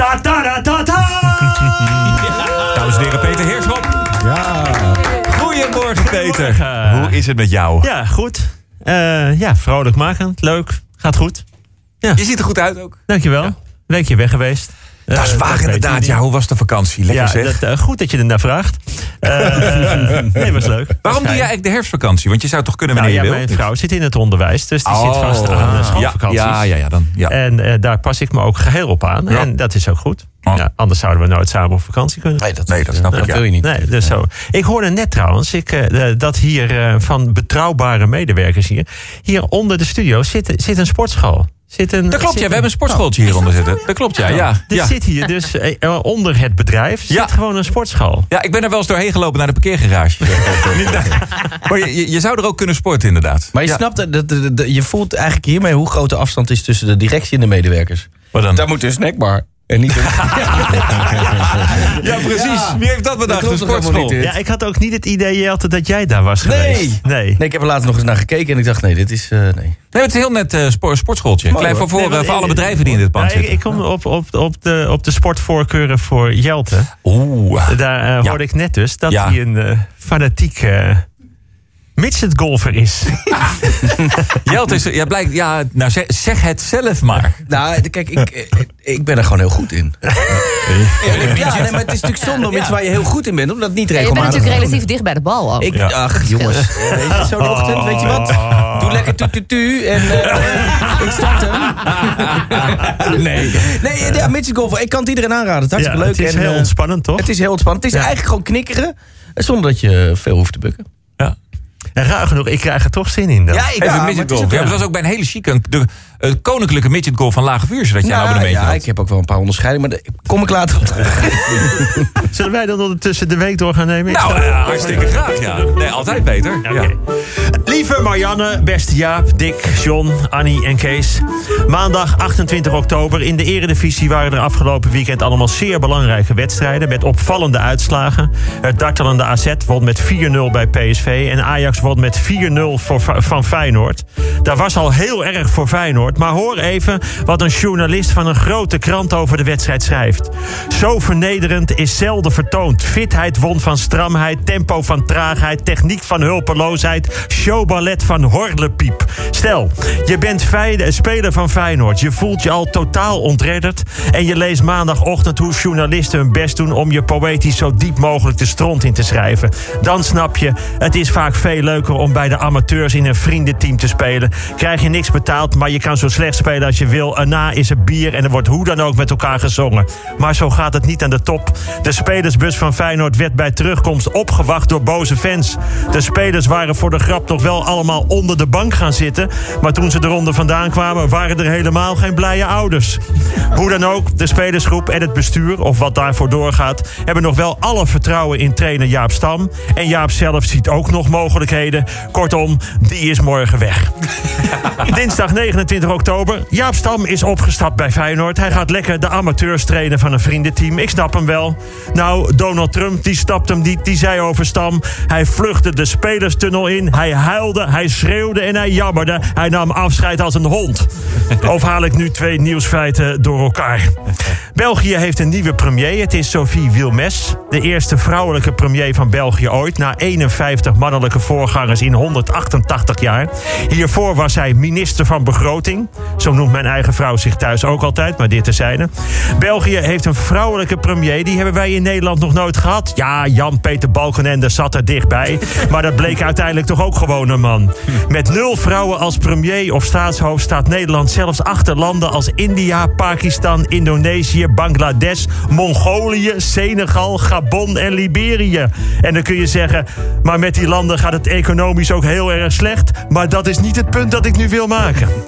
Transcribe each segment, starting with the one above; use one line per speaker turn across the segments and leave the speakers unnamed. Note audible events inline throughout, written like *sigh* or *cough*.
Ta ta ta ta ta. *laughs*
Dames en heren, Peter Heerschop.
Ja.
Goedemorgen, Peter.
Goedemorgen.
Hoe is het met jou?
Ja, goed. Eh, ja, vrolijkmakend. Leuk. Gaat goed.
Je ziet er goed uit ook.
Dankjewel. Weekje weg geweest.
Dat is
Eh,
waar inderdaad. Ja, hoe was de vakantie? Lekker
Ja,
zeg.
dat, eh, goed dat je er naar vraagt. Eh, nee, was leuk.
Waarom doe jij eigenlijk de herfstvakantie? Want je zou toch kunnen wanneer
Nou, ja,
je wil?
mijn vrouw zit in het onderwijs, dus die zit vast aan
ah.
schoolvakanties.
Ja, ja, ja, dan, ja.
En eh, daar pas ik me ook geheel op aan.
Ja.
En dat is ook goed.
Oh.
Ja, anders zouden we nooit samen op vakantie kunnen.
Nee, dat,
Nee, dat snap ik, ja.
wil je niet.
Nee, dus zo. Ik hoorde net trouwens ik, eh, dat hier eh, van betrouwbare medewerkers hier... hier onder de studio zit, zit een sportschool. Zit een,
Dat klopt,
zit
ja. We hebben een sportschooltje hieronder zitten. Dat klopt, ja. Ja,
Er
ja.
zit hier dus eh, eh, onder het bedrijf
Ja.
zit gewoon een sportschool.
ja, ik ben er wel eens doorheen gelopen naar de parkeergarage. *laughs* maar je, je, zou er ook kunnen sporten, inderdaad.
Maar je
Ja.
snapt, dat, dat, je voelt eigenlijk hiermee hoe groot de afstand is tussen de directie en de medewerkers. Daar moet een snackbar. En niet *laughs* een...
Ja, precies. Wie heeft dat bedacht?
helemaal
sportschool.
niet?
Ja, ik had ook niet het idee, Jelte, dat jij daar was
Nee.
geweest. Nee.
Nee, ik heb er later nog eens naar gekeken en ik dacht, nee, dit is... eh, nee.
Nee, het is een heel net eh, sport, sportschooltje.
Mooi,
Klein voor, voor,
Nee,
eh, voor alle bedrijven die in dit pand
Ja, ik,
zitten.
ik kom op, op, op, de, op de sportvoorkeuren voor Jelte.
Oeh.
Daar
Ja.
hoorde ik net dus dat
Ja.
hij een eh, fanatiek uh, midgetgolfer is. *laughs*
Jelte is, ja, blijkt, ja, nou zeg, zeg het zelf maar.
Nou, kijk, ik, eh, ik ben er gewoon heel goed in. Ja, nee, maar het is natuurlijk zonde om iets waar je heel goed in bent, omdat het niet
Ja, je bent
regelmatig...
natuurlijk relatief dicht bij de bal ook.
Ik,
Ja.
Ach, jongens. *laughs* Weet je, Zo'n ochtend, weet je wat? Doe lekker tu tu tu en eh, *laughs* ik start hem. nee. Nee, ja, midget golfer. Ik kan het iedereen aanraden. Het is hartstikke leuk.
het is
en,
heel
eh,
ontspannend, toch?
Het is heel ontspannend. Het is
Ja.
eigenlijk gewoon knikkeren, zonder dat je veel hoeft te bukken.
Ja.
En raar genoeg, ik krijg er toch zin in dan.
ik
Even
maar het
midget golf. Ja, dat was ook bij een hele chique, de eh, koninklijke midget golf van Lage Vuursche dat jij
Nou,
een abonnementje
ja,
had.
ik heb ook wel een paar onderscheidingen, maar daar kom ik later op terug. *laughs*
Zullen wij dan ondertussen de week door gaan nemen? Ik
Nou, eh, hartstikke graag, ja. Nee, altijd Peter.
Oké. Lieve Marianne, beste Jaap, Dick, John, Annie en Kees. Maandag 28 oktober in de Eredivisie waren er afgelopen weekend allemaal zeer belangrijke wedstrijden met opvallende uitslagen. Het dartelende AZ won met 4-0 bij PSV en Ajax won met 4-0 voor, van Feyenoord. Dat was al heel erg voor Feyenoord, maar hoor even wat een journalist van een grote krant over de wedstrijd schrijft. Zo vernederend is zelden vertoond. Fitheid won van stramheid, tempo van traagheid, techniek van hulpeloosheid, showballet van horlepiep. Stel, je bent speler van Feyenoord. Je voelt je al totaal ontredderd. En je leest maandagochtend hoe journalisten hun best doen om je poëtisch zo diep mogelijk de stront in te schrijven. Dan snap je, het is vaak veel leuker om bij de amateurs in een vriendenteam te spelen. Krijg je niks betaald, maar je kan zo slecht spelen als je wil. Erna is er bier en er wordt hoe dan ook met elkaar gezongen. Maar zo gaat het niet aan de top. De spelersbus van Feyenoord werd bij terugkomst opgewacht door boze fans. De spelers waren voor de grap nog wel allemaal onder de bank gaan zitten. Maar toen ze eronder vandaan kwamen, waren er helemaal geen blije ouders. Hoe dan ook, de spelersgroep en het bestuur, of wat daarvoor doorgaat, hebben nog wel alle vertrouwen in trainer Jaap Stam. En Jaap zelf ziet ook nog mogelijkheden. Kortom, die is morgen weg. *laughs* Dinsdag 29 oktober. Jaap Stam is opgestapt bij Feyenoord. Hij gaat lekker de amateurs trainen van een vriendenteam. Ik snap hem wel. Nou, Donald Trump die stapt hem niet. Die zei over Stam. Hij vluchtte de spelerstunnel in. Hij huilde, hij schreeuwde en hij jammerde. Hij nam afscheid als een hond. *laughs* Of haal ik nu twee nieuwsfeiten door elkaar? België heeft een nieuwe premier. Het is Sophie Wilmes. De eerste vrouwelijke premier van België ooit. Na 51 mannelijke voorgangers in 188 jaar. Hiervoor was zij minister van Begroting. Zo noemt mijn eigen vrouw zich thuis ook altijd, maar dit terzijde. België heeft een vrouwelijke premier. Die hebben wij in Nederland nog nooit gehad. Ja, Jan-Peter Balkenende zat er dichtbij. Maar dat bleek uiteindelijk toch ook gewoon een man. Met nul vrouwen als premier of staatshoofd staat Nederland zelfs achter landen als India, Pakistan, Indonesië, Bangladesh, Mongolië, Senegal, Gabon en Liberië. En dan kun je zeggen, maar met die landen gaat het economisch ook heel erg slecht. Maar dat is niet het punt dat ik nu wil maken. *laughs*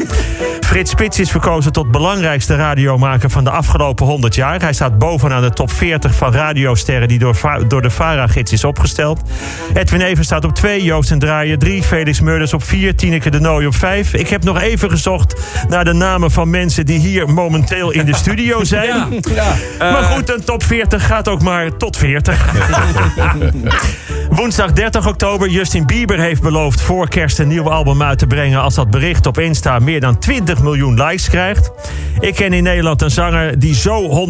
Frits Spits is verkozen tot belangrijkste radiomaker van de afgelopen 100 jaar. Hij staat bovenaan de top 40 van radiosterren die door, door de VARA-gids is opgesteld. Edwin Even staat op 2, Joost en Draaien 3, Felix Meurders op 4, Tineke de Nooi op 5. Ik heb nog even gezocht naar de namen van mensen die hier momenteel in de studio *laughs* zijn. Maar goed, een top 40 gaat ook maar tot 40. *laughs* Woensdag 30 oktober. Justin Bieber heeft beloofd voor kerst een nieuw album uit te brengen... als dat bericht op Insta meer dan 20 miljoen likes krijgt. Ik ken in Nederland een zanger die zo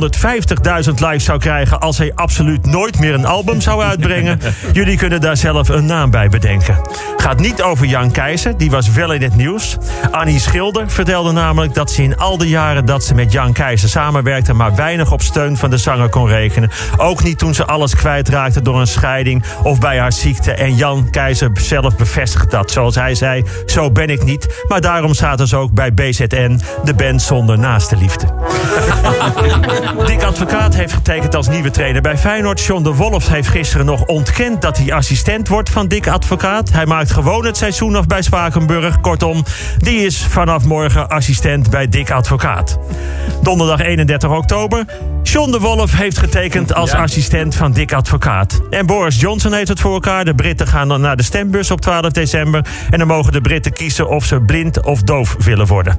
150.000 likes zou krijgen... als hij absoluut nooit meer een album zou uitbrengen. *laughs* Jullie kunnen daar zelf een naam bij bedenken. Gaat niet over Jan Keizer, die was wel in het nieuws. Annie Schilder vertelde namelijk dat ze in al die jaren... dat ze met Jan Keizer samenwerkte... maar weinig op steun van de zanger kon rekenen. Ook niet toen ze alles kwijtraakte door een scheiding of bij ziekte. En Jan Keizer zelf bevestigt dat. Zoals hij zei, zo ben ik niet. Maar daarom zaten ze ook bij BZN, de band zonder naaste liefde. *laughs* Dick Advocaat heeft getekend als nieuwe trainer bij Feyenoord. John de Wolf heeft gisteren nog ontkend dat hij assistent wordt van Dick Advocaat. Hij maakt gewoon het seizoen af bij Spakenburg. Kortom, die is vanaf morgen assistent bij Dick Advocaat. Donderdag 31 oktober. John de Wolf heeft getekend als assistent van Dick Advocaat. En Boris Johnson heeft het voor elkaar. De Britten gaan dan naar de stembus op 12 december. En dan mogen de Britten kiezen of ze blind of doof willen worden.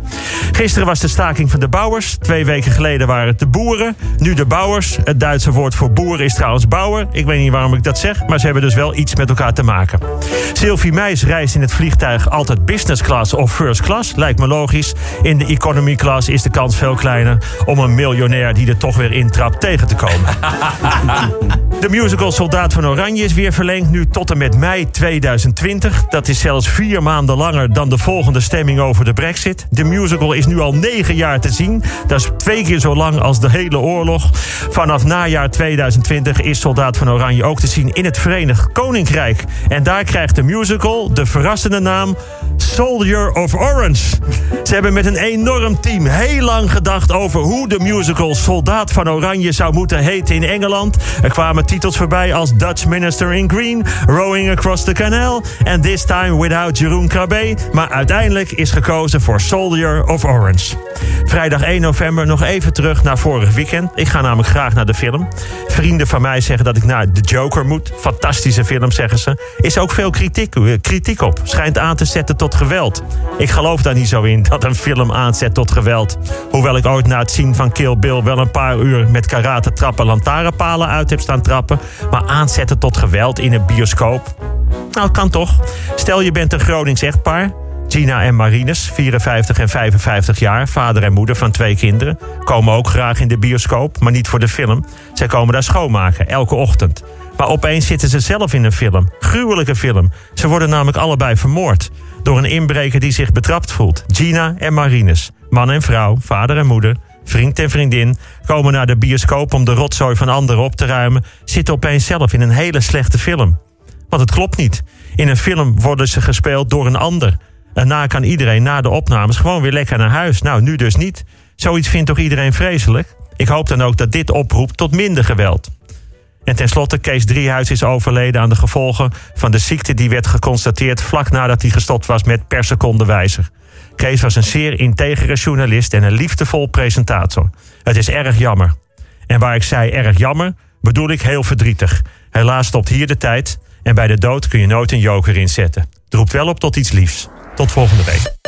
Gisteren was de staking van de bouwers. Twee weken geleden waren het de boeren. Nu de bouwers. Het Duitse woord voor boeren is trouwens bouwer. Ik weet niet waarom ik dat zeg, maar ze hebben dus wel iets met elkaar te maken. Sylvie Meijs reist in het vliegtuig altijd business class of first class. Lijkt me logisch. In de economy class is de kans veel kleiner om een miljonair die er toch weer intrapt tegen te komen. *laughs* De musical Soldaat van Oranje is weer verlengd nu tot en met mei 2020. Dat is zelfs vier maanden langer dan de volgende stemming over de brexit. De musical is nu al negen jaar te zien. Dat is twee keer zo lang als de hele oorlog. Vanaf najaar 2020 is Soldaat van Oranje ook te zien in het Verenigd Koninkrijk. En daar krijgt de musical de verrassende naam Soldier of Orange. Ze hebben met een enorm team heel lang gedacht over hoe de musical Soldaat van Oranje zou moeten heten in Engeland. Er kwamen titels voorbij als Dutch Minister in Green, Rowing Across the Canal en This Time Without Jeroen Krabbe. Maar uiteindelijk is gekozen voor Soldier of Orange. Vrijdag 1 november nog even terug naar vorig weekend. Ik ga namelijk graag naar de film. Vrienden van mij zeggen dat ik naar The Joker moet. Fantastische film, zeggen ze. Is ook veel kritiek, eh, kritiek op. Schijnt aan te zetten tot geweld. Ik geloof daar niet zo in dat een film aanzet tot geweld. Hoewel ik ooit na het zien van Kill Bill wel een paar uur met karate trappen lantaarnpalen uit heb staan trappen. Maar aanzetten tot geweld in een bioscoop? Nou, kan toch. Stel je bent een Gronings echtpaar. Gina en Marines, 54 en 55 jaar, vader en moeder van twee kinderen, komen ook graag in de bioscoop, maar niet voor de film. Zij komen daar schoonmaken, elke ochtend. Maar opeens zitten ze zelf in een film. Gruwelijke film. Ze worden namelijk allebei vermoord. Door een inbreker die zich betrapt voelt. Gina en Marines. Man en vrouw, vader en moeder, vriend en vriendin, komen naar de bioscoop om de rotzooi van anderen op te ruimen, zitten opeens zelf in een hele slechte film. Want het klopt niet. In een film worden ze gespeeld door een ander. En na kan iedereen na de opnames gewoon weer lekker naar huis. Nou, nu dus niet. Zoiets vindt toch iedereen vreselijk? Ik hoop dan ook dat dit oproept tot minder geweld. En tenslotte, Kees Driehuis is overleden aan de gevolgen van de ziekte die werd geconstateerd vlak nadat hij gestopt was met per seconde wijzer. Kees was een zeer integere journalist en een liefdevol presentator. Het is erg jammer. En waar ik zei erg jammer, bedoel ik heel verdrietig. Helaas stopt hier de tijd en bij de dood kun je nooit een joker inzetten. Het roept wel op tot iets liefs. Tot volgende week.